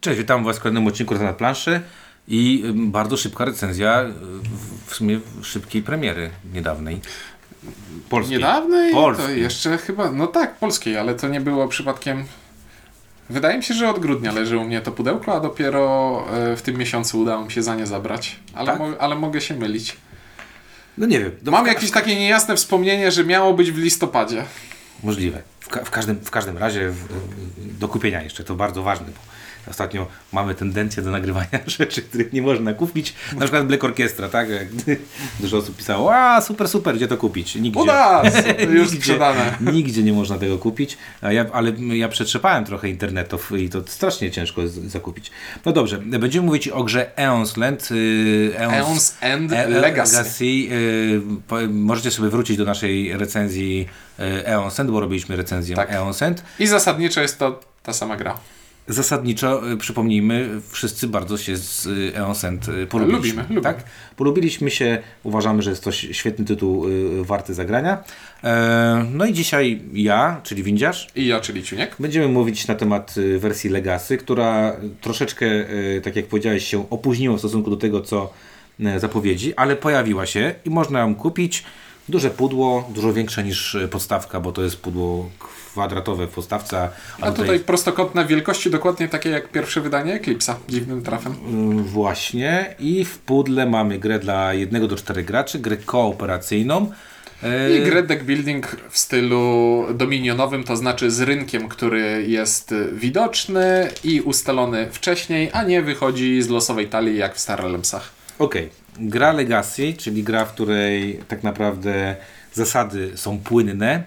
Cześć, witam Was w kolejnym odcinku na planszy i bardzo szybka recenzja, y, w sumie szybkiej premiery niedawnej. Polskiej. Niedawnej? To jeszcze chyba, no tak, polskiej, ale to nie było przypadkiem... Wydaje mi się, że od grudnia leży u mnie to pudełko, a dopiero e, w tym miesiącu udało mi się za nie zabrać. Ale, Tak? mo- ale mogę się mylić. No nie wiem. No, Mam jakieś takie niejasne wspomnienie, że miało być w listopadzie. Możliwe. W, ka- w, każdym, w każdym razie w, do kupienia jeszcze, to bardzo ważne, bo ostatnio mamy tendencję do nagrywania rzeczy, których nie można kupić. Na przykład Black Orchestra, tak? Dużo osób pisało, a super, super, gdzie to kupić? Nigdzie. U nas! Już Nigdzie- sprzedane. Nigdzie nie można tego kupić, ja, ale ja przetrzepałem trochę internetów i to strasznie ciężko jest zakupić. No dobrze, będziemy mówić o grze Eons Land. y, Eons and E- e- Legacy. y, po- Możecie sobie wrócić do naszej recenzji y, Eons End, bo robiliśmy recenzję Tak. Eons End. I zasadniczo jest to ta sama gra. Zasadniczo, y, przypomnijmy, wszyscy bardzo się z y, Eons End y, polubiliśmy. Lubimy, lubimy. Tak? Polubiliśmy się, uważamy, że jest to świetny tytuł warty zagrania. E, No i dzisiaj ja, czyli Windziarz, I ja, czyli Ciuniek. Będziemy mówić na temat wersji Legacy, która troszeczkę, tak jak powiedziałeś, się opóźniła w stosunku do tego, co zapowiedzi, ale pojawiła się i można ją kupić. Duże pudło, dużo większe niż podstawka, bo to jest pudło kwadratowe w podstawce. A tutaj prostokątne wielkości, dokładnie takie jak pierwsze wydanie Eclipse'a. Dziwnym trafem. y, Właśnie. I w pudle mamy grę dla jednego do czterech graczy, grę kooperacyjną. I grę deck building w stylu dominionowym, to znaczy z rynkiem, który jest widoczny i ustalony wcześniej, a nie wychodzi z losowej talii jak w Star Realmsach. Okej. Gra Legacy, czyli gra, w której tak naprawdę zasady są płynne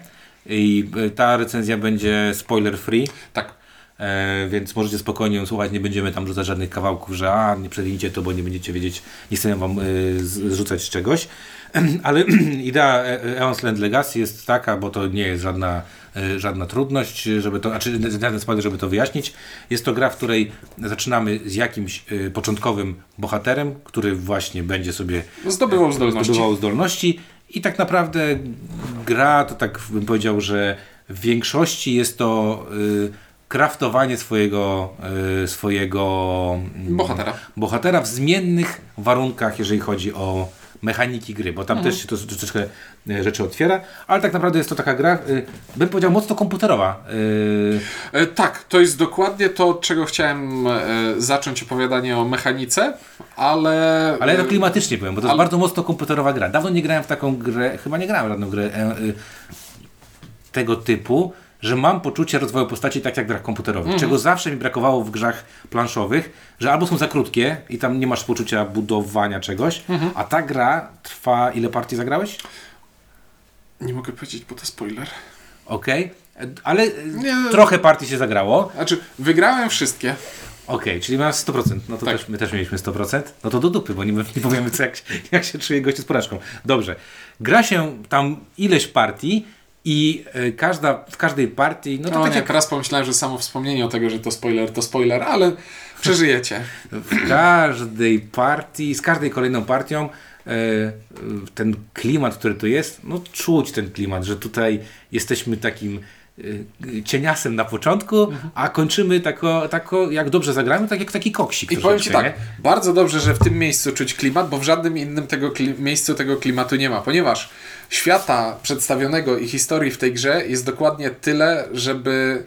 i e, ta recenzja będzie spoiler free, Tak. e, więc możecie spokojnie ją słuchać, nie będziemy tam rzucać żadnych kawałków, że a, nie przewincie to, bo nie będziecie wiedzieć, nie chcemy wam e, zrzucać czegoś. Ale idea E- Eons Land Legacy jest taka, bo to nie jest żadna, e, żadna trudność, żeby to, znaczy żaden spoiler, żeby to wyjaśnić. Jest to gra, w której zaczynamy z jakimś e, początkowym bohaterem, który właśnie będzie sobie Zdobywał zdolności. zdobywał zdolności i tak naprawdę gra to tak bym powiedział, że w większości jest to y, kraftowanie swojego, y, swojego mm, Bohatera. bohatera w zmiennych warunkach, jeżeli chodzi o mechaniki gry, bo tam Mhm. też się to troszeczkę y, rzeczy otwiera, ale tak naprawdę jest to taka gra, y, bym powiedział mocno komputerowa. E, tak, to jest dokładnie to, od czego chciałem e, zacząć opowiadanie o mechanice, ale... Ale ja to klimatycznie powiem, bo to jest Ale- bardzo mocno komputerowa gra. Dawno nie grałem w taką grę, chyba nie grałem w żadną grę e, tego typu, że mam poczucie rozwoju postaci tak jak w grach komputerowych, czego zawsze mi brakowało w grach planszowych, że albo są za krótkie i tam nie masz poczucia budowania czegoś, a ta gra trwa, ile partii zagrałeś? Nie mogę powiedzieć, bo to spoiler. Okej, E, ale e, Nie. trochę partii się zagrało. Znaczy, wygrałem wszystkie. Okej, czyli masz 100%. No to Tak. też, my też mieliśmy 100%. No to do dupy, bo nie, nie powiemy, co, jak, jak się czuje gość z porażką. Dobrze. Gra się tam ileś partii i y, każda, w każdej partii, no to No tak nie, jak teraz pomyślałem, że samo wspomnienie o tego, że to spoiler, to spoiler, ale przeżyjecie. w każdej partii, z każdej kolejną partią y, ten klimat, który tu jest, no czuć ten klimat, że tutaj jesteśmy takim cieniasem na początku, Mhm. a kończymy tako, tako, jak dobrze zagramy, tak jak taki koksik I powiem Ci tak, bardzo dobrze, że w tym miejscu czuć klimat, bo w żadnym innym tego miejscu tego klimatu nie ma, ponieważ świata przedstawionego i historii w tej grze jest dokładnie tyle, żeby...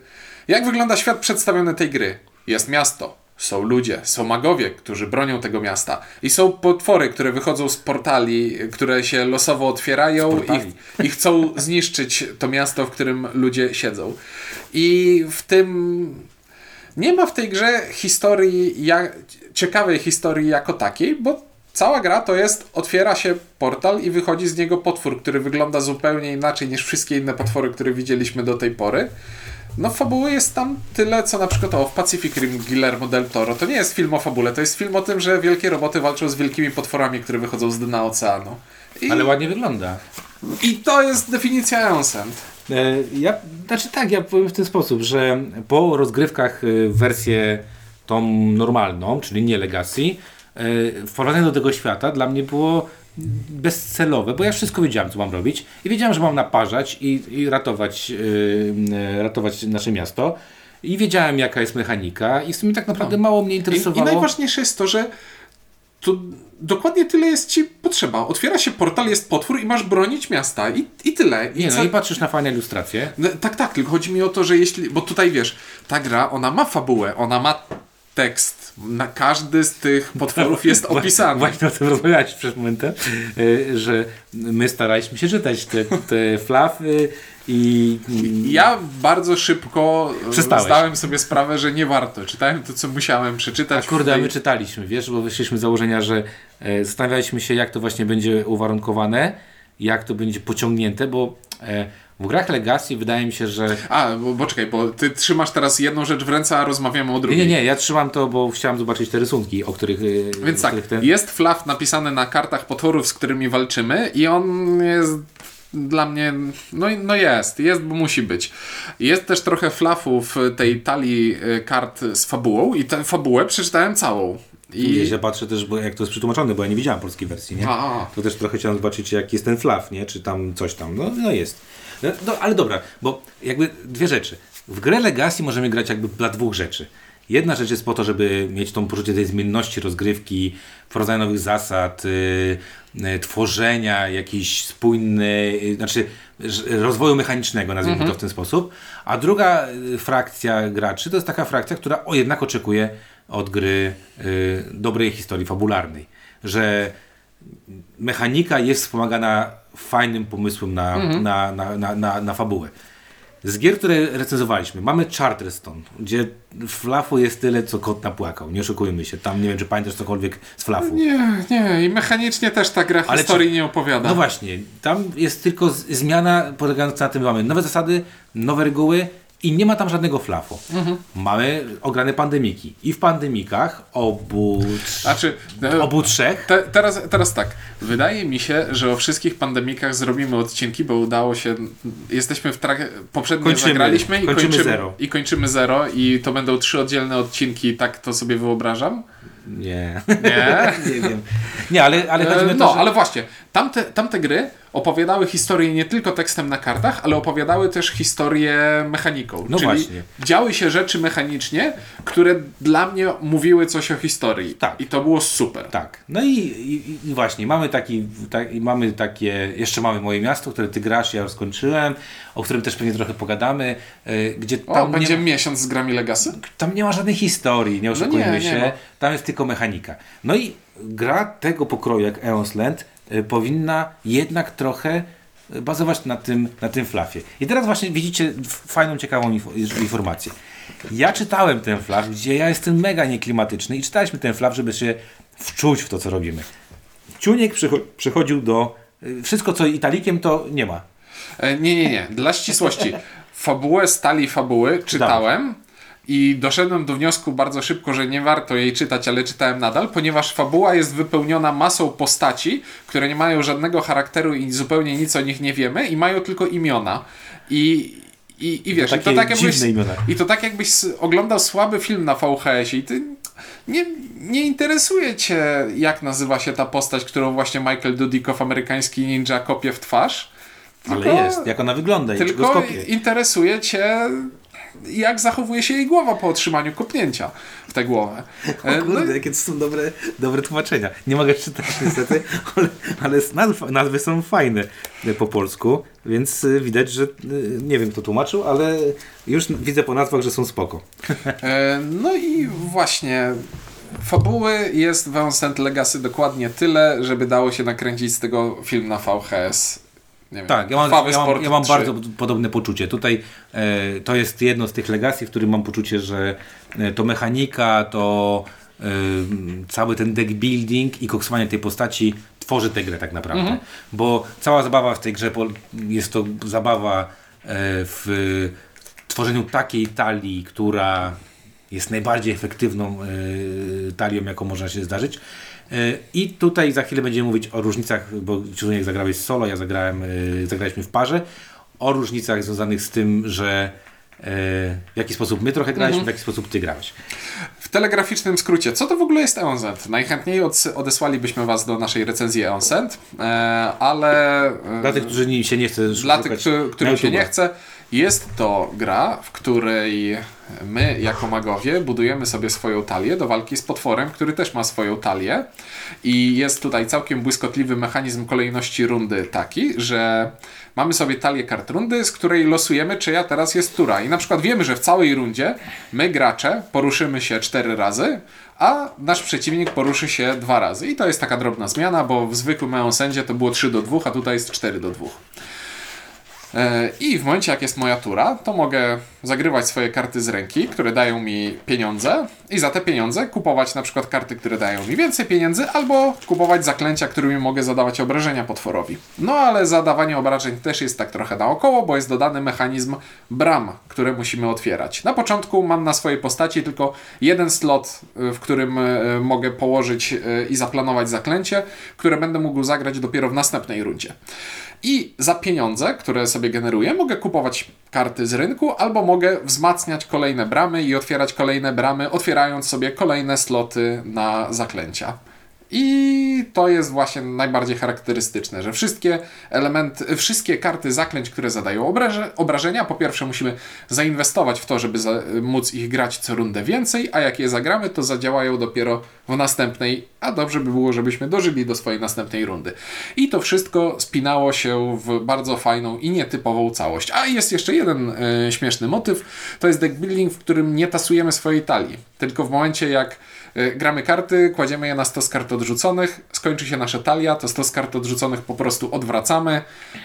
Jak wygląda świat przedstawiony tej gry? Jest miasto, są ludzie, są magowie, którzy bronią tego miasta i są potwory, które wychodzą z portali, które się losowo otwierają i, i chcą zniszczyć to miasto, w którym ludzie siedzą. I w tym nie ma w tej grze historii, ciekawej historii jako takiej, bo cała gra to jest, otwiera się portal i wychodzi z niego potwór, który wygląda zupełnie inaczej niż wszystkie inne potwory, które widzieliśmy do tej pory. No fabuły jest tam tyle, co na przykład o, w Pacific Rim Guillermo del Toro. To nie jest film o fabule, to jest film o tym, że wielkie roboty walczą z wielkimi potworami, które wychodzą z dna oceanu. I, Ale ładnie wygląda. i to jest definicja Eonsend. E, Ja, znaczy tak, ja powiem w ten sposób, że po rozgrywkach e, wersję tą normalną, czyli nie Legacy, e, wprowadzenie do tego świata dla mnie było bezcelowe, bo ja wszystko wiedziałem, co mam robić i wiedziałem, że mam naparzać i, i ratować, e, ratować nasze miasto. i wiedziałem jaka jest mechanika i w sumie tak naprawdę mało mnie I, I interesowało. najważniejsze jest to, że to dokładnie tyle jest ci potrzeba. Otwiera się portal, jest potwór i masz bronić miasta. I, i tyle. I Nie, no i patrzysz na fajne ilustracje. No, tak, tak, tylko chodzi mi o to, że jeśli. Bo tutaj wiesz, ta gra, ona ma fabułę, ona ma tekst. Na każdy z tych potworów jest opisany. Właśnie o tym rozmawiałeś przed momentem, y, że my staraliśmy się czytać te, te flafy i... Ja bardzo szybko e, Przestałeś. zdałem sobie sprawę, że nie warto. Czytałem to, co musiałem przeczytać. Kurde, a my tej- czytaliśmy, wiesz, bo wyszliśmy z założenia, że e, zastanawialiśmy się, jak to właśnie będzie uwarunkowane, jak to będzie pociągnięte, bo e, w grach Legacy wydaje mi się, że... A, bo, bo czekaj, bo ty trzymasz teraz jedną rzecz w ręce, a rozmawiamy o drugiej. nie, nie, ja trzymam to, bo chciałem zobaczyć te rysunki, o których... e, Więc o tak, których ten... jest flaw napisany na kartach potworów, z którymi walczymy i on jest dla mnie, no, no jest, jest, bo musi być. Jest też trochę flafów tej talii y, kart z fabułą i tę fabułę przeczytałem całą. I... Ja patrzę też, bo jak to jest przetłumaczone, bo ja nie widziałem polskiej wersji, nie? A, a. To też trochę chciałem zobaczyć, jaki jest ten flaw, nie? Czy tam coś tam. No, no jest. No, no, ale dobra, bo jakby dwie rzeczy. W grę Legacy możemy grać jakby dla dwóch rzeczy. Jedna rzecz jest po to, żeby mieć tą poczucie tej zmienności rozgrywki, wprowadzania nowych zasad, y, y, tworzenia jakiejś spójny, y, znaczy rozwoju mechanicznego, nazwijmy to w ten sposób. A druga frakcja graczy to jest taka frakcja, która o, jednak oczekuje od gry dobrej historii fabularnej. Że mechanika jest wspomagana fajnym pomysłem na, na, na, na, na, na fabułę. Z gier, które recenzowaliśmy, mamy Charterstone, gdzie flafu jest tyle, co kot napłakał. Nie oszukujmy się. Tam nie wiem, czy pamiętasz cokolwiek z flafu. Nie, nie, i mechanicznie też ta gra Ale historii czy- nie opowiada. No właśnie, tam jest tylko zmiana polegająca na tym, że mamy nowe zasady, nowe reguły i nie ma tam żadnego flafu. Mamy ograne pandemiki. I w pandemikach obu, Znaczy, e, obu trzech Te, teraz, teraz tak. Wydaje mi się, że o wszystkich pandemikach zrobimy odcinki, bo udało się. Jesteśmy w trakcie. Poprzednio Kończymy. zagraliśmy i Kończymy kończymy, zero. i kończymy zero. I to będą trzy oddzielne odcinki, tak to sobie wyobrażam. Nie. Nie? nie wiem. Nie, ale, ale chodzi mi o E, to, No, że... ale właśnie, tamte, tamte gry opowiadały historię nie tylko tekstem na kartach, ale opowiadały też historię mechaniką. No Czyli właśnie. działy się rzeczy mechanicznie, które dla mnie mówiły coś o historii. Tak. I to było super. Tak. No i, i, i właśnie, mamy taki, tak, mamy takie, jeszcze mamy moje miasto, które ty grasz, ja już skończyłem, o którym też pewnie trochę pogadamy, y, gdzie O, tam, będzie nie, miesiąc z grami Legacy? tam nie ma żadnej historii, nie oszukujmy nie, nie się, ma. tam jest tylko mechanika. No i gra tego pokroju jak Eons Land powinna jednak trochę y, bazować na tym, na tym flafie. I teraz właśnie widzicie fajną, ciekawą inf- informację. Ja czytałem ten flaf, gdzie ja jestem mega nieklimatyczny i czytaliśmy ten flaf, żeby się wczuć w to, co robimy. Ciuniek przycho- przychodził do... y, Wszystko, co italikiem, to nie ma. E, Nie, nie, nie. Dla ścisłości. Fabułę stali fabuły czytałem i doszedłem do wniosku bardzo szybko, że nie warto jej czytać, ale czytałem nadal, ponieważ fabuła jest wypełniona masą postaci, które nie mają żadnego charakteru i zupełnie nic o nich nie wiemy i mają tylko imiona. I, i, i wiesz, i takie to tak jakbyś, i to tak jakbyś oglądał słaby film na VHS-ie i ty nie, nie interesuje cię, jak nazywa się ta postać, którą właśnie Michael Dudikow, amerykański ninja, kopie w twarz. Ale Tylko- jest, jak ona wygląda i czego Tylko skopie. interesuje cię, jak zachowuje się jej głowa po otrzymaniu kopnięcia w tę głowę. E, O kurde, no, jakie to są dobre, dobre tłumaczenia. Nie mogę czytać niestety, ale, ale nazwy, nazwy są fajne e, po polsku, więc y, widać, że nie wiem kto tłumaczył, ale już widzę po nazwach, że są spoko. e, no i właśnie. Fabuły jest w Ancient Legacy dokładnie tyle, żeby dało się nakręcić z tego film na VHS. Wiem, Tak, ja mam, ja mam, ja mam 3. bardzo podobne poczucie. Tutaj e, to jest jedno z tych legacji, w którym mam poczucie, że e, to mechanika, to e, cały ten deck building i koksowanie tej postaci tworzy tę grę tak naprawdę. Mhm. Bo cała zabawa w tej grze jest to zabawa e, w tworzeniu takiej talii, która jest najbardziej efektywną e, talią, jaką można się zdarzyć. E, I tutaj za chwilę będziemy mówić o różnicach, bo Ciunek zagrałeś solo, ja zagrałem, e, zagraliśmy w parze, o różnicach związanych z tym, że e, w jaki sposób my trochę graliśmy, w jaki sposób ty grałeś. W telegraficznym skrócie, co to w ogóle jest EONZ? Najchętniej odesłalibyśmy Was do naszej recenzji EONZ, e, ale Dla tych, którzy się nie chce dla tych, którym się nie chce, Jest to gra, w której my, jako magowie, budujemy sobie swoją talię do walki z potworem, który też ma swoją talię. I jest tutaj całkiem błyskotliwy mechanizm kolejności rundy taki, że mamy sobie talię kart rundy, z której losujemy, czyja teraz jest tura. I na przykład wiemy, że w całej rundzie my, gracze, poruszymy się cztery razy, a nasz przeciwnik poruszy się dwa razy. I to jest taka drobna zmiana, bo w zwykłym Eonsendzie to było 3 do 2, a tutaj jest 4 do 2. E, I w momencie, jak jest moja tura, to mogę zagrywać swoje karty z ręki, które dają mi pieniądze, i za te pieniądze kupować na przykład karty, które dają mi więcej pieniędzy, albo kupować zaklęcia, którymi mogę zadawać obrażenia potworowi. No ale zadawanie obrażeń też jest tak trochę naokoło, bo jest dodany mechanizm bram, które musimy otwierać. Na początku mam na swojej postaci tylko jeden slot, y, w którym y, mogę położyć i zaplanować zaklęcie, które będę mógł zagrać dopiero w następnej rundzie. I za pieniądze, które sobie generuję, mogę kupować karty z rynku, albo mogę wzmacniać kolejne bramy i otwierać kolejne bramy, otwierając sobie kolejne sloty na zaklęcia. I to jest właśnie najbardziej charakterystyczne, że wszystkie elementy, wszystkie karty zaklęć, które zadają obraże, obrażenia, po pierwsze musimy zainwestować w to, żeby za, móc ich grać co rundę więcej, a jak je zagramy, to zadziałają dopiero w następnej, a dobrze by było, żebyśmy dożyli do swojej następnej rundy. I to wszystko spinało się w bardzo fajną i nietypową całość. A jest jeszcze jeden e, śmieszny motyw, to jest deck building, w którym nie tasujemy swojej talii, tylko w momencie jak gramy karty, kładziemy je na stos kart odrzuconych, skończy się nasza talia, to stos kart odrzuconych po prostu odwracamy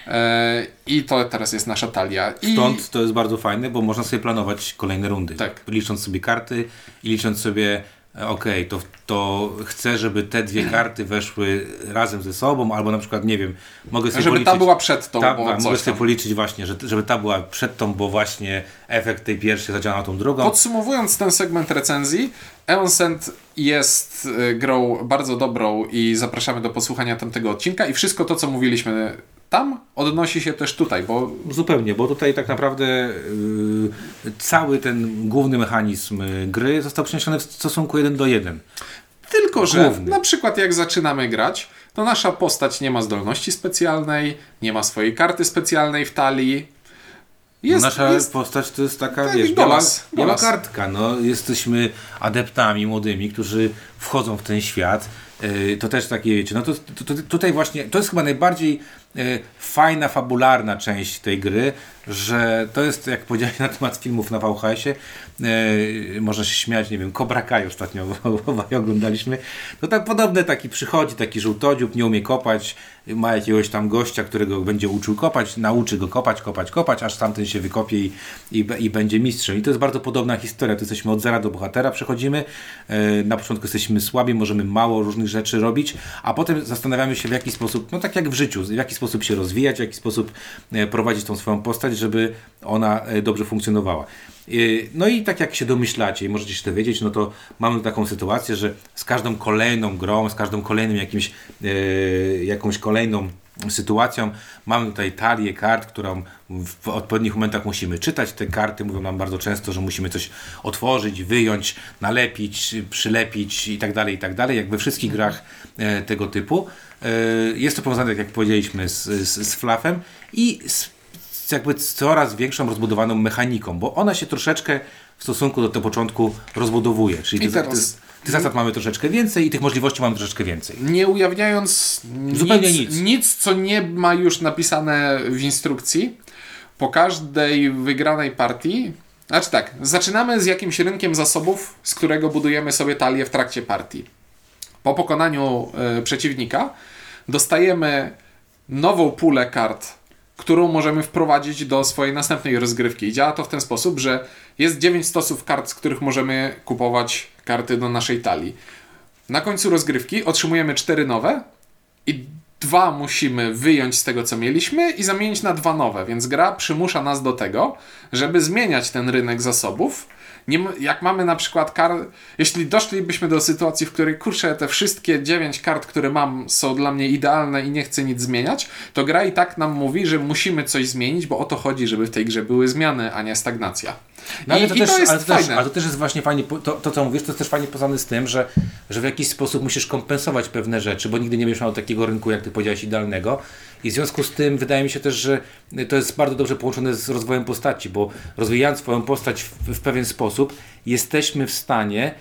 e, i to teraz jest nasza talia. I Stąd to jest bardzo fajne, bo można sobie planować kolejne rundy. Tak. Licząc sobie karty i licząc sobie, okej, to, to chcę, żeby te dwie karty weszły razem ze sobą, albo na przykład, nie wiem, mogę sobie żeby policzyć... ta była przed tą, Ta, bo mogę coś sobie tam. policzyć właśnie, że, żeby ta była przed tą, bo właśnie efekt tej pierwszej zadziała na tą drugą. Podsumowując ten segment recenzji, Eonsend jest y, grą bardzo dobrą i zapraszamy do posłuchania tamtego odcinka i wszystko to, co mówiliśmy tam, odnosi się też tutaj, bo Zupełnie, bo tutaj tak naprawdę yy, cały ten główny mechanizm y, gry został przeniesiony w stosunku 1 do 1. tylko, że Główny. na przykład jak zaczynamy grać, to nasza postać nie ma zdolności specjalnej, nie ma swojej karty specjalnej w talii. Jest, Nasza jest postać to jest taka, Tak, wiesz, biała, biała kartka. No, jesteśmy adeptami młodymi, którzy wchodzą w ten świat. Yy, To też takie, wiecie, no to, to, to tutaj właśnie, to jest chyba najbardziej yy, fajna, fabularna część tej gry, że to jest, jak powiedziałeś na temat filmów na VHS-ie, yy, można się śmiać, nie wiem, Cobra Kai ostatnio oglądaliśmy, to tak podobne, taki przychodzi, taki żółtodziób, nie umie kopać, ma jakiegoś tam gościa, którego będzie uczył kopać, nauczy go kopać, kopać, kopać, aż tamten się wykopie i, i, i będzie mistrzem. I to jest bardzo podobna historia. Tu jesteśmy od zera do bohatera, przechodzimy. Na początku jesteśmy słabi, możemy mało różnych rzeczy robić, a potem zastanawiamy się w jaki sposób, no tak jak w życiu, w jaki sposób się rozwijać, w jaki sposób e, prowadzić tą swoją postać, żeby ona e, dobrze funkcjonowała. E, No i tak jak się domyślacie i możecie się dowiedzieć, no to mamy taką sytuację, że z każdą kolejną grą, z każdym kolejnym jakimś, jakąś kolejną sytuacją. Mamy tutaj talię kart, którą w odpowiednich momentach musimy czytać. Te karty mówią nam bardzo często, że musimy coś otworzyć, wyjąć, nalepić, przylepić i tak dalej, i tak dalej, jak we wszystkich grach e, tego typu. E, jest to powiązane, tak jak powiedzieliśmy, z, z, z flafem i z, z jakby coraz większą rozbudowaną mechaniką, bo ona się troszeczkę w stosunku do tego początku rozbudowuje. Czyli I teraz- tych, zasad mamy troszeczkę więcej i tych możliwości mamy troszeczkę więcej. nie ujawniając Zupełnie nic, nic. nic, co nie ma już napisane w instrukcji, po każdej wygranej partii, znaczy tak, zaczynamy z jakimś rynkiem zasobów, z którego budujemy sobie talię w trakcie partii. Po pokonaniu e, przeciwnika dostajemy nową pulę kart, którą możemy wprowadzić do swojej następnej rozgrywki. I działa to w ten sposób, że jest 9 stosów kart, z których możemy kupować karty do naszej talii. Na końcu rozgrywki otrzymujemy cztery nowe i dwa musimy wyjąć z tego, co mieliśmy i zamienić na dwa nowe, więc gra przymusza nas do tego, żeby zmieniać ten rynek zasobów. Nie, jak mamy na przykład kar, jeśli doszlibyśmy do sytuacji, w której kurczę, te wszystkie dziewięć kart, które mam, są dla mnie idealne i nie chcę nic zmieniać, to gra i tak nam mówi, że musimy coś zmienić, bo o to chodzi, żeby w tej grze były zmiany, a nie stagnacja. No, ale I, to, i też, to jest ale, to też, fajne. ale to też jest właśnie fajnie, to, to co mówisz, to jest też fajnie powiązane z tym, że, że w jakiś sposób musisz kompensować pewne rzeczy, bo nigdy nie będziesz miał takiego rynku, jak ty powiedziałeś, idealnego. I w związku z tym wydaje mi się też, że to jest bardzo dobrze połączone z rozwojem postaci, bo rozwijając swoją postać w, w pewien sposób, jesteśmy w stanie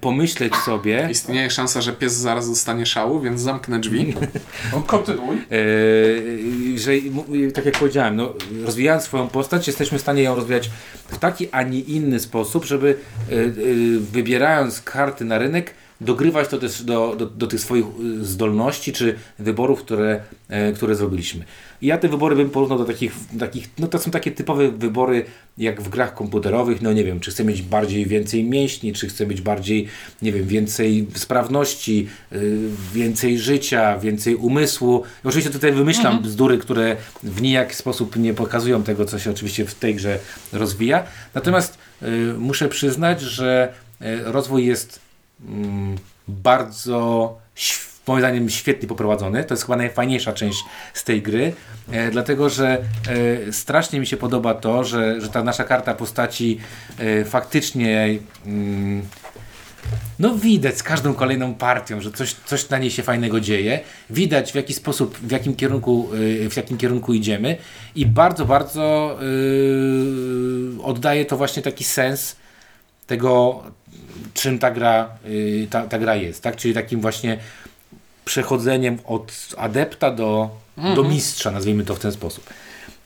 pomyśleć sobie, Istnieje szansa, że pies zaraz dostanie szału, więc zamknę drzwi. No, kontynuuj. Yy, że m- tak jak powiedziałem, no, rozwijając swoją postać, jesteśmy w stanie ją rozwijać w taki, a nie inny sposób, żeby yy, wybierając karty na rynek, dogrywać to też do, do, do tych swoich yy, zdolności czy wyborów, które, yy, które zrobiliśmy. I ja te wybory bym porównał do takich, takich, no to są takie typowe wybory jak w grach komputerowych, no nie wiem, czy chcę mieć bardziej więcej mięśni, czy chcę mieć bardziej, nie wiem, więcej sprawności, yy, więcej życia, więcej umysłu. I oczywiście tutaj wymyślam bzdury, które w nijaki sposób nie pokazują tego, co się oczywiście w tej grze rozwija. Natomiast yy, muszę przyznać, że yy, rozwój jest bardzo św- moim zdaniem świetnie poprowadzony. To jest chyba najfajniejsza część z tej gry, e, dlatego że e, strasznie mi się podoba to, że, że ta nasza karta postaci e, faktycznie mm, no widać z każdą kolejną partią, że coś, coś na niej się fajnego dzieje. Widać w jaki sposób, w jakim kierunku, y, w jakim kierunku idziemy i bardzo, bardzo yy, oddaje to właśnie taki sens tego, czym ta gra, yy, ta, ta gra jest, tak? Czyli takim właśnie przechodzeniem od adepta do, do mistrza, nazwijmy to w ten sposób.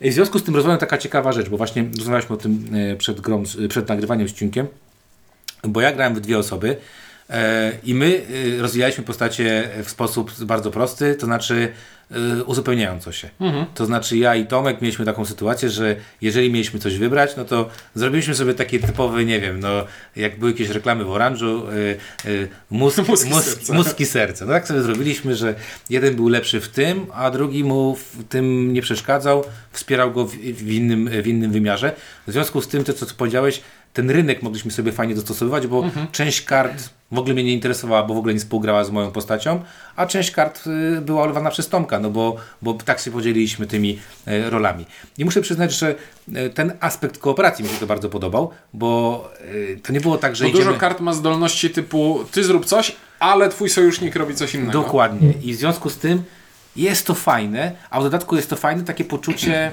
I w związku z tym rozmawiam taka ciekawa rzecz, bo właśnie rozmawialiśmy o tym e, przed, grą, przed nagrywaniem z Ciunkiem, bo ja grałem w dwie osoby i my e, rozwijaliśmy postacie w sposób bardzo prosty, to znaczy e, uzupełniająco się. To znaczy ja i Tomek mieliśmy taką sytuację, że jeżeli mieliśmy coś wybrać, no to zrobiliśmy sobie takie typowe, nie wiem, no jak były jakieś reklamy w oranżu, e, e, mózg, mózg, serca. mózgi serca. No tak sobie zrobiliśmy, że jeden był lepszy w tym, a drugi mu w tym nie przeszkadzał, wspierał go w, w, innym, w innym wymiarze. W związku z tym, to co powiedziałeś, ten rynek mogliśmy sobie fajnie dostosowywać, bo część kart w ogóle mnie nie interesowała, bo w ogóle nie współgrała z moją postacią, a część kart y, była olewana przez Tomka, no bo, bo tak się podzieliliśmy tymi e, rolami. I muszę przyznać, że e, ten aspekt kooperacji mi się to bardzo podobał, bo e, to nie było tak, że Bo idziemy... dużo kart ma zdolności typu ty zrób coś, ale twój sojusznik robi coś innego. Dokładnie. I w związku z tym jest to fajne, a w dodatku jest to fajne takie poczucie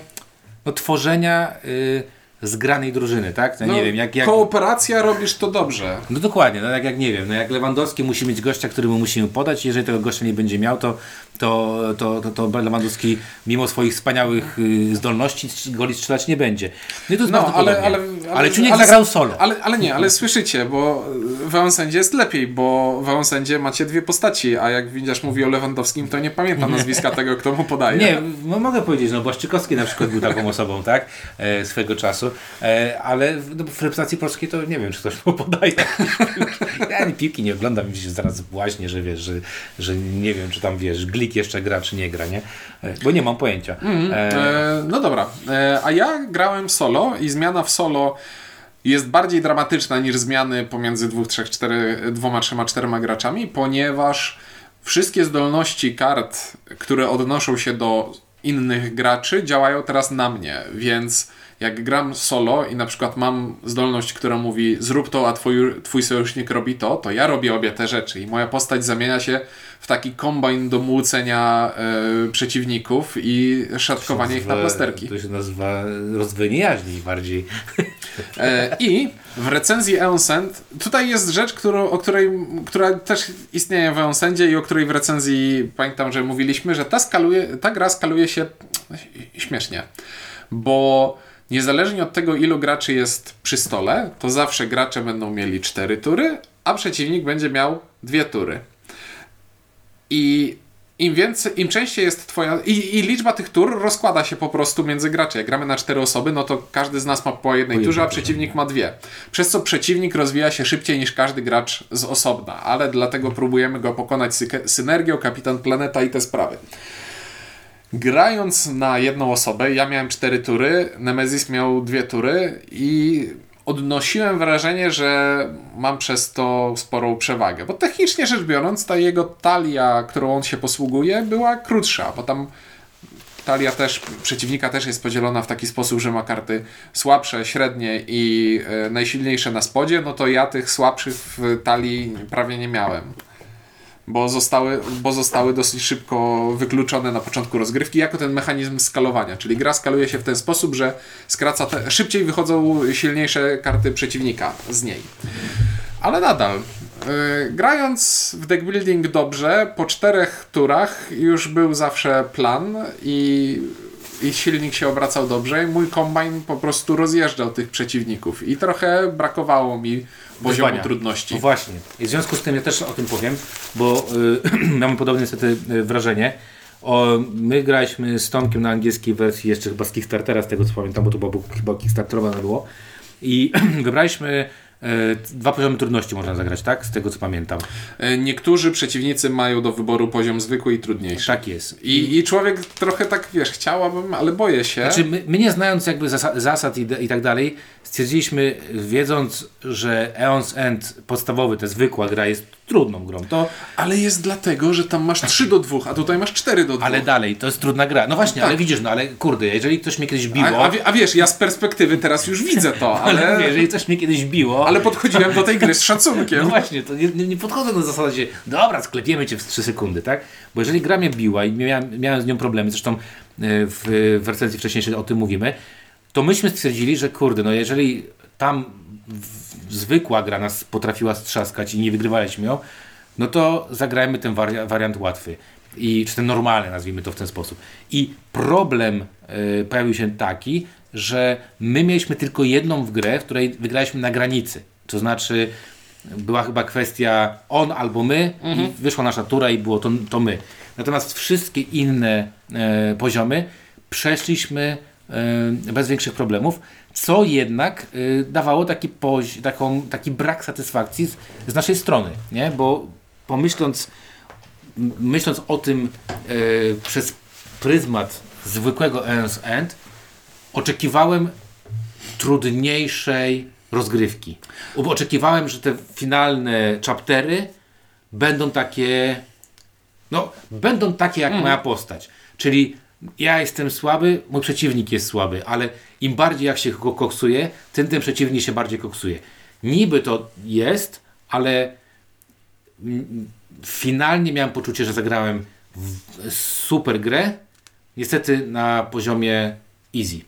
no, tworzenia y, zgranej drużyny, tak? No, No, nie wiem, jak, jak, Kooperacja robisz to dobrze. no dokładnie, no jak, jak nie wiem, no jak Lewandowski musi mieć gościa, któremu musimy podać, jeżeli tego gościa nie będzie miał, to, to, to, to, to Lewandowski mimo swoich wspaniałych y, zdolności goli strzelać nie będzie. No to No, ale, podobnie. ale, ale, Czuniek zagrał solo. Ale, ale nie, ale słyszycie, bo w Eonsendzie jest lepiej, bo w Eonsendzie macie dwie postaci, a jak widzisz mówi o Lewandowskim, to nie pamiętam nazwiska tego, kto mu podaje. Nie, no mogę powiedzieć, no Błaszczykowski na przykład był taką osobą, tak? E, swego czasu. E, ale w- no, w reprezentacji polskiej to nie wiem, czy ktoś mu podaje. ja ani piłki nie oglądam, się zaraz błaźnie, że wiesz, że, że nie wiem, czy tam wiesz, Glik jeszcze gra, czy nie gra, nie? E, bo nie mam pojęcia. E, E, no dobra, e, a ja grałem solo i zmiana w solo jest bardziej dramatyczna niż zmiany pomiędzy dwóch, trzech, cztery, dwoma, trzema, czterema graczami, ponieważ wszystkie zdolności kart, które odnoszą się do innych graczy, działają teraz na mnie, więc jak gram solo i na przykład mam zdolność, która mówi zrób to, a twój, twój sojusznik robi to, to ja robię obie te rzeczy i moja postać zamienia się w taki kombajn do młócenia e, przeciwników i szatkowania ich na plasterki. To się nazywa rozwojenie jaźni bardziej. E, I w recenzji Eonsend, tutaj jest rzecz, którą, o której, która też istnieje w Eonsendzie i o której w recenzji pamiętam, że mówiliśmy, że ta, skaluje, ta gra skaluje się śmiesznie, bo niezależnie od tego, ilu graczy jest przy stole, to zawsze gracze będą mieli cztery tury, a przeciwnik będzie miał dwie tury. I im więcej, im częściej jest twoja. I, I liczba tych tur rozkłada się po prostu między graczy. Jak gramy na cztery osoby, no to każdy z nas ma po jednej Po turze, a przeciwnik ma dwie. Przez co przeciwnik rozwija się szybciej niż każdy gracz z osobna, ale dlatego próbujemy go pokonać syke- synergią, kapitan planeta i te sprawy. Grając na jedną osobę, ja miałem cztery tury, Nemesis miał dwie tury i odnosiłem wrażenie, że mam przez to sporą przewagę. Bo technicznie rzecz biorąc, ta jego talia, którą on się posługuje, była krótsza, bo tam talia też, przeciwnika też jest podzielona w taki sposób, że ma karty słabsze, średnie i e, najsilniejsze na spodzie, no to ja tych słabszych w talii prawie nie miałem. Bo zostały, bo zostały dosyć szybko wykluczone na początku rozgrywki jako ten mechanizm skalowania. Czyli gra skaluje się w ten sposób, że skraca te, szybciej wychodzą silniejsze karty przeciwnika z niej. Ale nadal, yy, grając w deck building dobrze, po czterech turach już był zawsze plan i, i silnik się obracał dobrze i mój kombine po prostu rozjeżdżał tych przeciwników i trochę brakowało mi poziomu Wyzwania. trudności. No właśnie. I w związku z tym ja też o tym powiem, bo y, mamy podobne niestety y, wrażenie. O, my graliśmy z Tomkiem na angielskiej wersji jeszcze chyba z Kickstartera, z tego co pamiętam, bo to chyba Kickstarterowe było. I wybraliśmy dwa poziomy trudności można zagrać, tak? Z tego co pamiętam. E, Niektórzy przeciwnicy mają do wyboru poziom zwykły i trudniejszy. Tak jest. I, I człowiek trochę tak, wiesz, chciałabym, ale boję się. Znaczy, my, my nie znając jakby zasa- zasad i, i tak dalej, stwierdziliśmy, wiedząc, że Eon's End podstawowy, ta zwykła gra jest trudną grą, to Ale jest dlatego, że tam masz 3 do 2, a tutaj masz 4 do 2. ale dalej, to jest trudna gra. No właśnie, Tak. ale widzisz, no ale kurde, jeżeli ktoś mnie kiedyś biło, a, a, a wiesz, ja z perspektywy teraz już widzę to, ale, ale, jeżeli ktoś mnie kiedyś biło, ale podchodziłem do tej gry z szacunkiem. no właśnie, to nie, nie, podchodzę na zasadzie, dobra, sklepiemy cię w 3 sekundy, tak? Bo jeżeli gra mnie biła i miałem, miałem z nią problemy, zresztą e, w, w recenzji wcześniejszej o tym mówimy, to myśmy stwierdzili, że kurde, no jeżeli tam zwykła gra nas potrafiła strzaskać i nie wygrywaliśmy ją, no to zagrajmy ten wari- wariant łatwy. I, czy ten normalny, nazwijmy to w ten sposób. I problem e, pojawił się taki, że my mieliśmy tylko jedną w grę, w której wygraliśmy na granicy. To znaczy, była chyba kwestia on albo my, i wyszła nasza tura i było to, to my. Natomiast wszystkie inne e, poziomy przeszliśmy bez większych problemów, co jednak e, dawało taki, pozi- taką, taki brak satysfakcji z, z naszej strony, nie? bo pomyśląc myśląc o tym e, przez pryzmat zwykłego Eons End, oczekiwałem trudniejszej rozgrywki. Oczekiwałem, że te finalne chaptery będą takie, no, będą takie jak moja postać. Czyli ja jestem słaby, mój przeciwnik jest słaby, ale im bardziej jak się go koksuje, tym ten przeciwnik się bardziej koksuje. Niby to jest, ale mm, finalnie miałem poczucie, że zagrałem super grę, niestety na poziomie easy.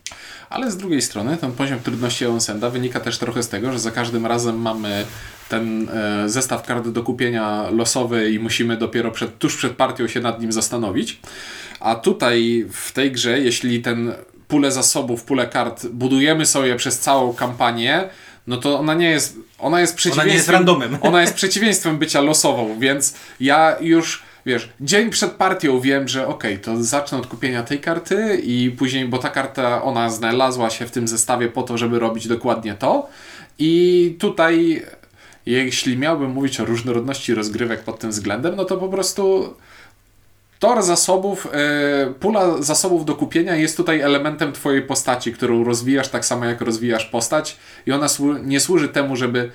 Ale z drugiej strony ten poziom trudności Eonsenda wynika też trochę z tego, że za każdym razem mamy ten e, zestaw kart do kupienia losowy i musimy dopiero przed, tuż przed partią się nad nim zastanowić. A tutaj w tej grze, jeśli ten pulę zasobów, pulę kart budujemy sobie przez całą kampanię, no to ona nie jest, ona jest przeciwieństwem, jest randomem. ona jest przeciwieństwem bycia losową, więc ja już Wiesz, dzień przed partią wiem, że okej, to zacznę od kupienia tej karty i później, bo ta karta, ona znalazła się w tym zestawie po to, żeby robić dokładnie to. I tutaj, jeśli miałbym mówić o różnorodności rozgrywek pod tym względem, no to po prostu tor zasobów, e, pula zasobów do kupienia jest tutaj elementem Twojej postaci, którą rozwijasz tak samo jak rozwijasz postać i ona nie służy temu, żeby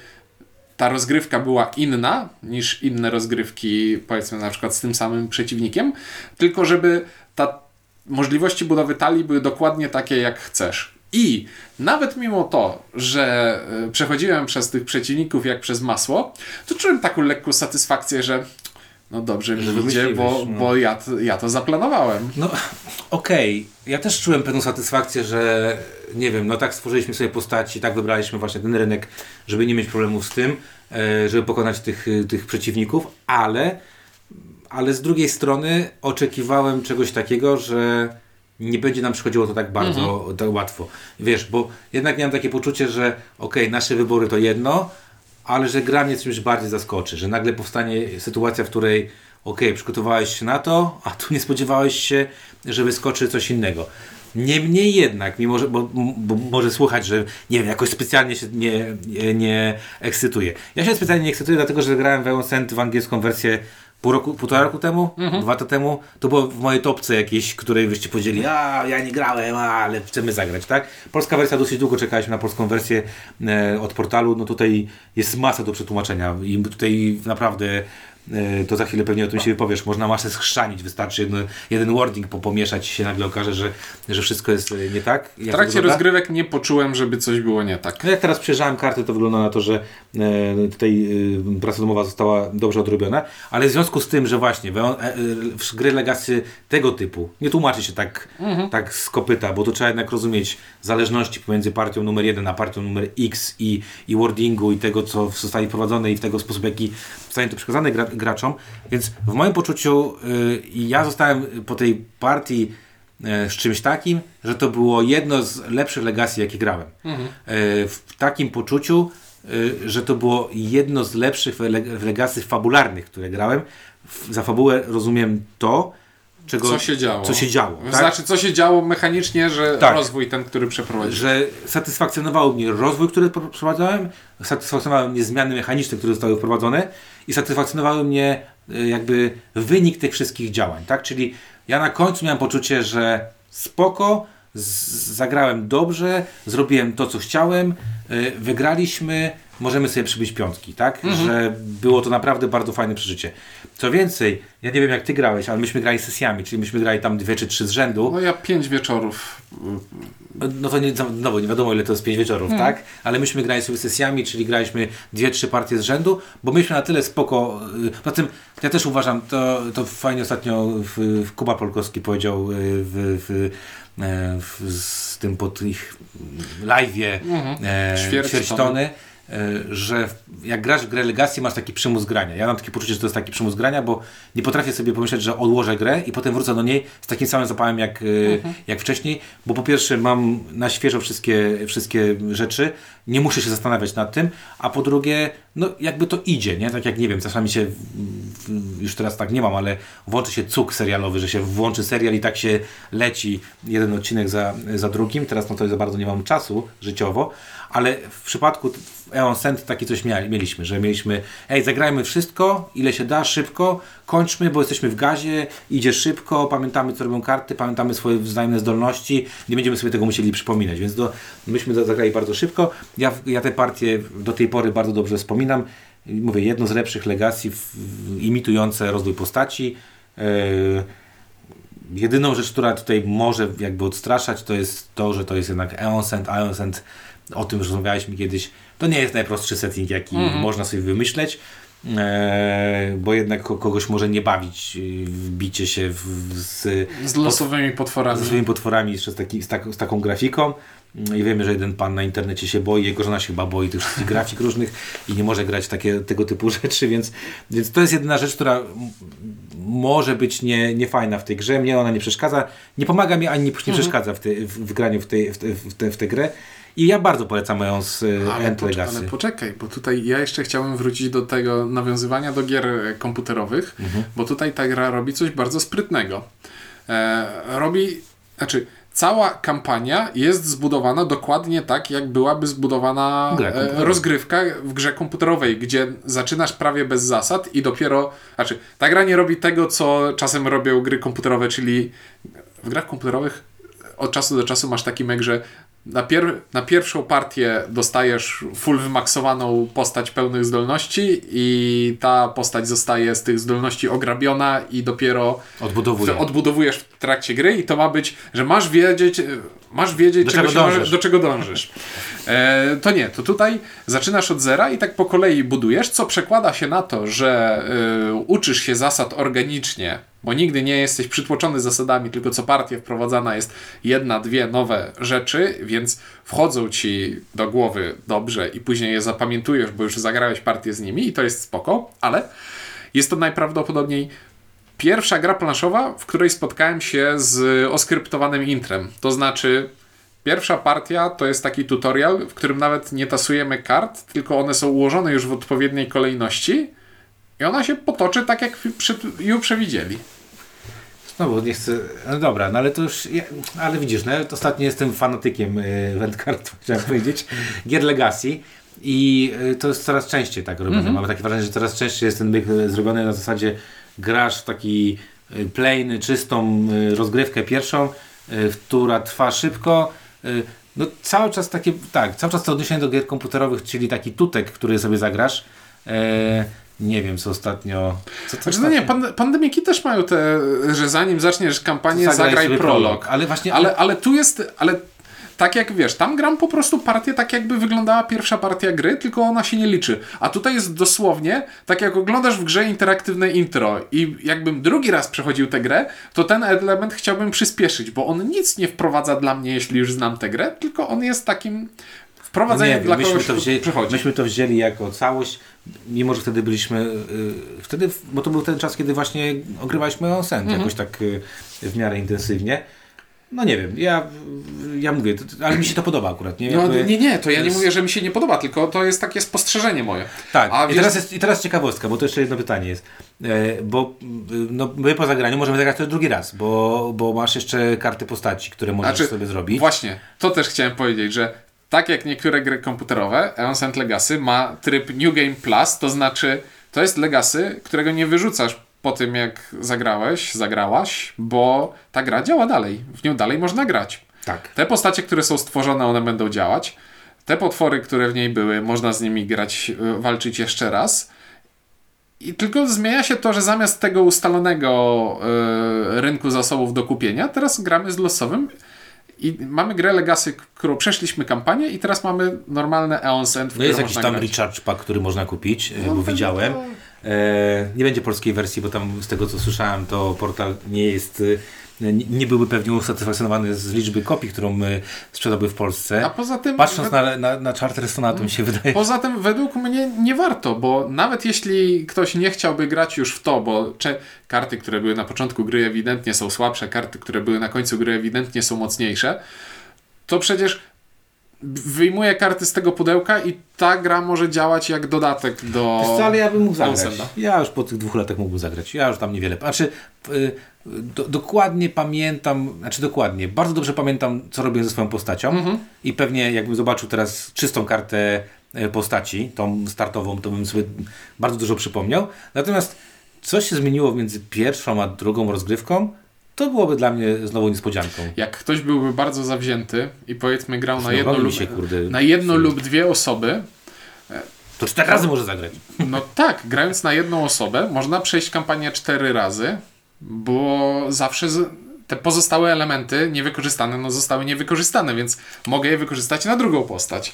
ta rozgrywka była inna niż inne rozgrywki, powiedzmy na przykład z tym samym przeciwnikiem, tylko żeby ta możliwości budowy talii były dokładnie takie jak chcesz. I nawet mimo to, że e, przechodziłem przez tych przeciwników jak przez masło, to czułem taką lekką satysfakcję, że no dobrze mi idzie, bo, no. bo ja, ja to zaplanowałem. No, okej. Ja też czułem pewną satysfakcję, że nie wiem, no tak stworzyliśmy sobie postaci, tak wybraliśmy właśnie ten rynek, żeby nie mieć problemów z tym, e, żeby pokonać tych, tych przeciwników, ale, ale z drugiej strony oczekiwałem czegoś takiego, że nie będzie nam przychodziło to tak bardzo tak łatwo. Wiesz, bo jednak miałem takie poczucie, że okej, nasze wybory to jedno, ale że gra mnie czymś bardziej zaskoczy, że nagle powstanie sytuacja, w której okej, przygotowałeś się na to, a tu nie spodziewałeś się, że wyskoczy coś innego. Niemniej jednak, mimo że, bo, bo może słuchać, że nie wiem, jakoś specjalnie się nie, nie, nie ekscytuję. Ja się specjalnie nie ekscytuję, dlatego że grałem w Eonsend w angielską wersję pół roku, półtora roku temu, dwa lata temu. To było w mojej topce jakiejś, której wyście powiedzieli, a ja nie grałem, a, ale chcemy zagrać, tak? Polska wersja, dosyć długo czekaliśmy na polską wersję e, od portalu, no tutaj jest masa do przetłumaczenia i tutaj naprawdę to za chwilę pewnie o tym się wypowiesz, można masę schrzanić, wystarczy jedno, jeden wording po- pomieszać i się nagle okaże, że, że wszystko jest e, nie tak. W jak to trakcie rozgrywek nie poczułem, żeby coś było nie tak. No jak teraz przejrzałem karty, to wygląda na to, że e, tutaj e, praca domowa została dobrze odrobiona, ale w związku z tym, że właśnie we- e, e, w gry Legacy tego typu, nie tłumaczy się tak, tak z kopyta, bo to trzeba jednak rozumieć zależności pomiędzy partią numer jeden a partią numer X i, i wordingu i tego, co zostaje wprowadzone i w tego sposób, jaki zostanie to przekazane gra, graczom, więc w moim poczuciu y, ja zostałem po tej partii e, z czymś takim, że to było jedno z lepszych legacji, jakie grałem. E, W takim poczuciu, że to było jedno z lepszych w le- w legacy fabularnych, które grałem. Za fabułę rozumiem to, czego, Co się działo? Co się działo tak? Znaczy, co się działo mechanicznie, że Tak. rozwój ten, który przeprowadził. że satysfakcjonował mnie rozwój, który pro- przeprowadzałem, satysfakcjonowały mnie zmiany mechaniczne, które zostały wprowadzone i satysfakcjonowały mnie y, jakby wynik tych wszystkich działań, tak? Czyli ja na końcu miałem poczucie, że spoko, zagrałem dobrze, zrobiłem to, co chciałem, y, wygraliśmy, możemy sobie przybyć piątki, tak? Że było to naprawdę bardzo fajne przeżycie. Co więcej, ja nie wiem jak ty grałeś, ale myśmy grali sesjami, czyli myśmy grali tam dwie czy trzy z rzędu. No ja pięć wieczorów. No to nie, nie wiadomo ile to jest 5 wieczorów, tak? Ale myśmy grali sobie sesjami, czyli graliśmy dwie, trzy partie z rzędu, bo myśmy na tyle spoko. y, Poza tym ja też uważam, to, to fajnie ostatnio w, w Kuba Polkowski powiedział y, w, w, e, w, z tym pod ich live'ie e, Ćwierć ćwierćtony, e, że w- jak grasz w grę Legacy masz taki przymus grania. Ja mam takie poczucie, że to jest taki przymus grania, bo nie potrafię sobie pomyśleć, że odłożę grę i potem wrócę do niej z takim samym zapałem jak, e, jak wcześniej, bo po pierwsze mam na świeżo wszystkie, wszystkie rzeczy, nie muszę się zastanawiać nad tym, a po drugie, no jakby to idzie, nie? Tak jak nie wiem, czasami się, już teraz tak nie mam, ale włączy się cuk serialowy, że się włączy serial i tak się leci jeden odcinek za, za drugim. Teraz no to za bardzo nie mam czasu życiowo, ale w przypadku Eon Send takie coś mieliśmy, że mieliśmy, ej, zagrajmy wszystko, ile się da, szybko, kończmy, bo jesteśmy w gazie, idzie szybko, pamiętamy, co robią karty, pamiętamy swoje wzajemne zdolności, nie będziemy sobie tego musieli przypominać, więc do, myśmy za- zagrali bardzo szybko. Ja, ja te partie do tej pory bardzo dobrze wspominam. Mówię, jedno z lepszych legacji, imitujące rozwój postaci. Yy, Jedyną rzecz, która tutaj może jakby odstraszać, to jest to, że to jest jednak Eonsend, Eonsend, o tym już rozmawialiśmy kiedyś, to nie jest najprostszy setting, jaki można sobie wymyśleć, e, bo jednak ko- kogoś może nie bawić y, wbicie się w, z, Z losowymi potworami. ze swoimi potworami z, taki, z, tak, z taką grafiką. I wiemy, że jeden pan na internecie się boi, jego żona się chyba boi tych wszystkich grafik różnych i nie może grać takie, tego typu rzeczy, więc, więc to jest jedyna rzecz, która może być nie, niefajna w tej grze. Mnie ona nie przeszkadza, nie pomaga mi ani nie, nie przeszkadza w, tej- w, w graniu w, tej, w, te, w, te, w tę grę. I ja bardzo polecam moją z e, Ale, pocz- Legacy. ale poczekaj, bo tutaj ja jeszcze chciałem wrócić do tego nawiązywania do gier e, komputerowych, Mhm. bo tutaj ta gra robi coś bardzo sprytnego. E, robi, znaczy cała kampania jest zbudowana dokładnie tak, jak byłaby zbudowana e, rozgrywka w grze komputerowej, gdzie zaczynasz prawie bez zasad i dopiero, znaczy ta gra nie robi tego, co czasem robią gry komputerowe, czyli w grach komputerowych od czasu do czasu masz taki mek, że na, pier na pierwszą partię dostajesz full wymaksowaną postać pełnych zdolności i ta postać zostaje z tych zdolności ograbiona i dopiero Odbudowuję. w- odbudowujesz w trakcie gry i to ma być, że masz wiedzieć, masz wiedzieć Do czego dążysz. do czego dążysz. E, to nie, to tutaj zaczynasz od zera i tak po kolei budujesz, co przekłada się na to, że e, uczysz się zasad organicznie, bo nigdy nie jesteś przytłoczony zasadami, tylko co partię wprowadzana jest jedna, dwie nowe rzeczy, więc wchodzą ci do głowy dobrze i później je zapamiętujesz, bo już zagrałeś partię z nimi i to jest spoko, ale jest to najprawdopodobniej pierwsza gra planszowa, w której spotkałem się z oskryptowanym intrem. To znaczy, pierwsza partia to jest taki tutorial, w którym nawet nie tasujemy kart, tylko one są ułożone już w odpowiedniej kolejności i ona się potoczy tak, jak ją przewidzieli. No bo nie chcę. No dobra, no ale to już. Ja, ale widzisz, no ostatnio jestem fanatykiem y, Wendcard, chciałem powiedzieć, gier Legacy. I y, to jest coraz częściej tak robione. Mamy takie wrażenie, że coraz częściej jest ten myk y, zrobiony na zasadzie grasz w taki plain, czystą y, rozgrywkę pierwszą, która trwa szybko. No cały czas takie, tak, cały czas to odniesienie do gier komputerowych, czyli taki tutek, który sobie zagrasz. E, nie wiem, co ostatnio... Co, co Znaczy, no nie, pan, pandemiki też mają te, że zanim zaczniesz kampanię, Zagraj zagraj, prolog. prolog. Ale właśnie- Ale, ale tu jest, ale tak jak wiesz, tam gram po prostu partię tak jakby wyglądała pierwsza partia gry, tylko ona się nie liczy. A tutaj jest dosłownie, tak jak oglądasz w grze interaktywne intro i jakbym drugi raz przechodził tę grę, to ten element chciałbym przyspieszyć, bo on nic nie wprowadza dla mnie, jeśli już znam tę grę, tylko on jest takim wprowadzeniem No nie, dla myśmy kogoś, to, wzięli, myśmy to wzięli jako całość, mimo że wtedy byliśmy, y, wtedy, bo to był ten czas, kiedy właśnie ogrywaliśmy Onsen Mhm. jakoś tak y, w miarę intensywnie. No nie wiem, ja, ja mówię, to, ale mi się to podoba akurat. Nie, No, nie, nie, to ja nie mówię, że mi się nie podoba, tylko to jest takie spostrzeżenie moje. Tak, A I, wiesz- teraz jest, i teraz ciekawostka, bo to jeszcze jedno pytanie jest. E, bo y, no, my po zagraniu możemy zagrać to drugi raz, bo, bo masz jeszcze karty postaci, które możesz Znaczy, sobie zrobić. Właśnie, to też chciałem powiedzieć, że tak jak niektóre gry komputerowe, Eons and Legacy ma tryb New Game Plus, to znaczy to jest Legacy, którego nie wyrzucasz po tym jak zagrałeś, zagrałaś, bo ta gra działa dalej. W nią dalej można grać. Tak. Te postacie, które są stworzone, one będą działać. Te potwory, które w niej były, można z nimi grać, y, walczyć jeszcze raz. I tylko zmienia się to, że zamiast tego ustalonego y, rynku zasobów do kupienia, teraz gramy z losowym i mamy grę Legacy, którą przeszliśmy kampanię i teraz mamy normalne Eons End, w No jest jakiś tam grać. recharge pack, który można kupić, e, No bo to- widziałem. E, nie będzie polskiej wersji, bo tam z tego co słyszałem, to portal nie jest, e, nie, byłby pewnie usatysfakcjonowany z liczby kopii, którą my sprzedałby w Polsce. A poza tym... Patrząc na, na, na Charterstona, to mi się wydaje, Poza tym według mnie nie warto, bo nawet jeśli ktoś nie chciałby grać już w to, bo cze- karty, które były na początku gry ewidentnie są słabsze, karty, które były na końcu gry ewidentnie są mocniejsze, to przecież wyjmuję karty z tego pudełka i ta gra może działać jak dodatek do... Wiesz co, ale ja bym mógł zagrać. Ja już po tych dwóch latach mógłbym zagrać. Ja już tam niewiele. Znaczy, y, do, dokładnie pamiętam, znaczy dokładnie, bardzo dobrze pamiętam, co robię ze swoją postacią Mhm. i pewnie jakbym zobaczył teraz czystą kartę e, postaci, tą startową, to bym sobie bardzo dużo przypomniał. Natomiast co się zmieniło między pierwszą a drugą rozgrywką, to byłoby dla mnie znowu niespodzianką. Jak ktoś byłby bardzo zawzięty i powiedzmy grał na jedno, lub, się, kurde, na jedno lub dwie osoby, To cztery razy może zagrać. No tak, grając na jedną osobę, można przejść kampanię cztery razy, bo zawsze z... te pozostałe elementy niewykorzystane no, zostały niewykorzystane, więc mogę je wykorzystać na drugą postać.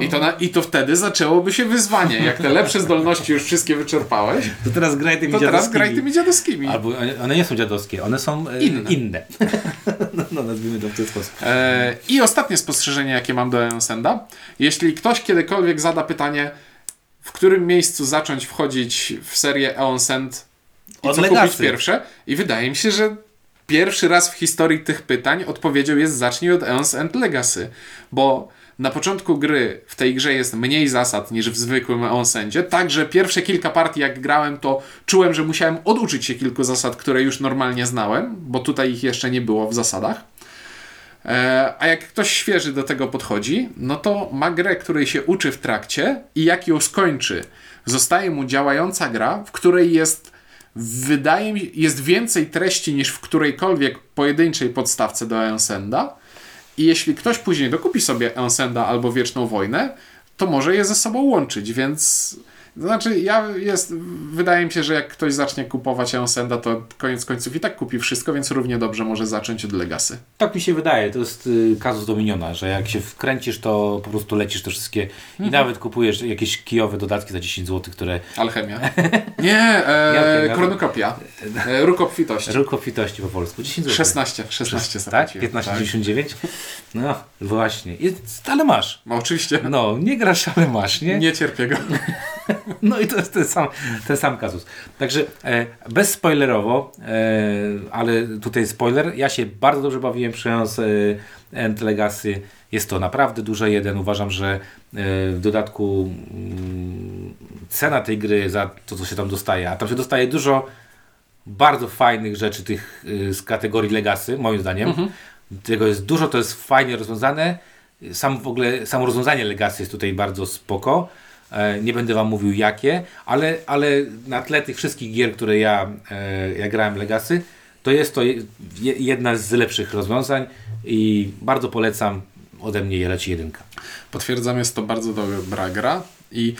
I to, na... I to wtedy zaczęłoby się wyzwanie. Jak te lepsze zdolności już wszystkie wyczerpałeś, To teraz graj tymi to teraz dziadowskimi. graj tymi dziadowskimi. Albo one- one nie są dziadowskie, one są e, Inne. inne. no, no, nazwijmy to w ten sposób. E, I ostatnie spostrzeżenie, jakie mam do Eonsenda. Jeśli ktoś kiedykolwiek zada pytanie, w którym miejscu zacząć wchodzić w serię Eonsend i Od co Legacy. kupić pierwsze, i wydaje mi się, że pierwszy raz w historii tych pytań odpowiedzią jest zacznij od Eons and Legacy, bo na początku gry w tej grze jest mniej zasad niż w zwykłym Eonsendzie, także pierwsze kilka partii jak grałem to czułem, że musiałem oduczyć się kilku zasad, które już normalnie znałem, bo tutaj ich jeszcze nie było w zasadach. E, A jak ktoś świeży do tego podchodzi, no to ma grę, której się uczy w trakcie i jak ją skończy, zostaje mu działająca gra, w której jest, wydaje mi jest więcej treści niż w którejkolwiek pojedynczej podstawce do Eonsenda. I jeśli ktoś później dokupi sobie Eonsenda albo Wieczną Wojnę, to może je ze sobą łączyć, więc... Znaczy, ja jest, wydaje mi się, że jak ktoś zacznie kupować Eonsenda, to koniec końców i tak kupi wszystko, więc równie dobrze może zacząć od Legacy. Tak mi się wydaje, to jest y, kazus Dominiona, że jak się wkręcisz, to po prostu lecisz te wszystkie Mhm. i nawet kupujesz jakieś kijowe dodatki za 10 zł, które Alchemia. Nie, e, kronokopia. E, Róg obfitości. Róg obfitości po polsku. 10 zł. 16, 16 Tak? zapłaciłem. 15,99? No właśnie. I, ale masz. No, oczywiście. No, nie grasz, ale masz, nie? Nie cierpię go. No i to jest ten sam, ten sam kazus. Także e, bez spoilerowo, e, ale tutaj spoiler, ja się bardzo dobrze bawiłem przyjąc e, End Legacy. Jest to naprawdę duże jeden. Uważam, że e, w dodatku mm, cena tej gry za to, co się tam dostaje, a tam się dostaje dużo bardzo fajnych rzeczy tych y, z kategorii Legacy, moim zdaniem. Tego jest dużo, to jest fajnie rozwiązane. Sam w ogóle, samo rozwiązanie Legacy jest tutaj bardzo spoko. E, Nie będę Wam mówił jakie, ale, ale na tle tych wszystkich gier, które ja, e, ja grałem Legacy, to jest to je- je- jedna z lepszych rozwiązań i bardzo polecam. Ode mnie je leci jedynka. Potwierdzam, jest to bardzo dobra gra. I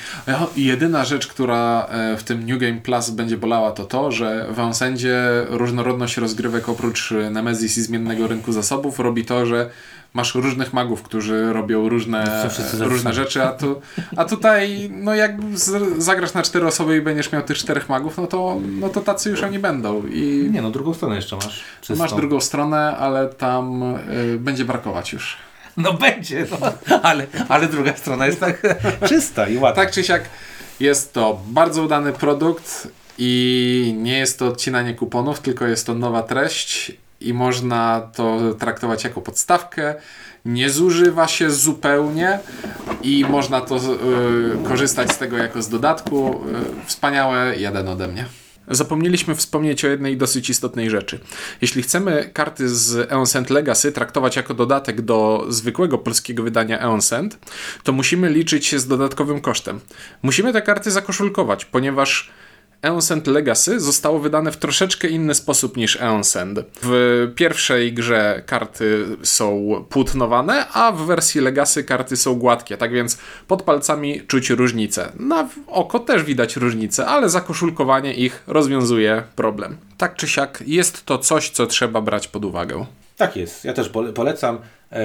i jedyna rzecz, która e, w tym New Game Plus będzie bolała, to to, że w Ensendzie różnorodność rozgrywek oprócz e, Nemesis i zmiennego rynku zasobów robi to, że masz różnych magów, którzy robią różne, różne rzeczy, a, tu, a tutaj no jak z, zagrasz na cztery osoby i będziesz miał tych czterech magów, no to, no to tacy już oni będą. I Nie no, drugą stronę jeszcze masz. Czystą. masz drugą stronę, ale tam y, będzie brakować już. No będzie, no. Ale, ale druga strona jest tak czysta i ładna. Tak czy siak jest to bardzo udany produkt i nie jest to odcinanie kuponów, tylko jest to nowa treść i można to traktować jako podstawkę. Nie zużywa się zupełnie i można to y, korzystać z tego jako z dodatku. Y, wspaniałe, jeden ode mnie. Zapomnieliśmy wspomnieć o jednej dosyć istotnej rzeczy. Jeśli chcemy karty z Eonsend Legacy traktować jako dodatek do zwykłego polskiego wydania Eonsend, to musimy liczyć się z dodatkowym kosztem. Musimy te karty zakoszulkować, ponieważ Eonsend Legacy zostało wydane w troszeczkę inny sposób niż Eonsend. W pierwszej grze karty są płótnowane, a w wersji Legacy karty są gładkie, tak więc pod palcami czuć różnicę. Na oko też widać różnicę, ale zakoszulkowanie ich rozwiązuje problem. Tak czy siak jest to coś, co trzeba brać pod uwagę. Tak jest, ja też pole- polecam. Yy,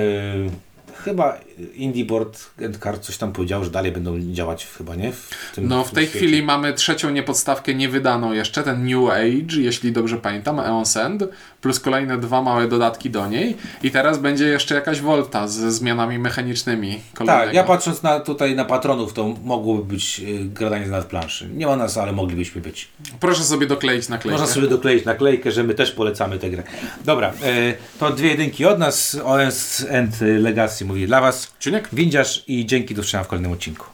chyba Indie Board and Card coś tam powiedział, że dalej będą działać chyba, nie? W tym, No w tej świecie. chwili mamy trzecią niepodstawkę niewydaną jeszcze, ten New Age, jeśli dobrze pamiętam, Eon Send, plus kolejne dwa małe dodatki do niej i teraz będzie jeszcze jakaś Volta ze zmianami mechanicznymi kolejnego. Tak, ja patrząc na, tutaj na patronów, to mogłoby być yy, gradanie z nadplanszy. Nie ma nas, ale moglibyśmy być. Proszę sobie dokleić naklejkę. Można sobie dokleić naklejkę, że my też polecamy tę grę. Dobra, yy, to dwie jedynki od nas. OS and Legacy mówi dla Was. Ciuniek? Windziarz i dzięki do w kolejnym odcinku.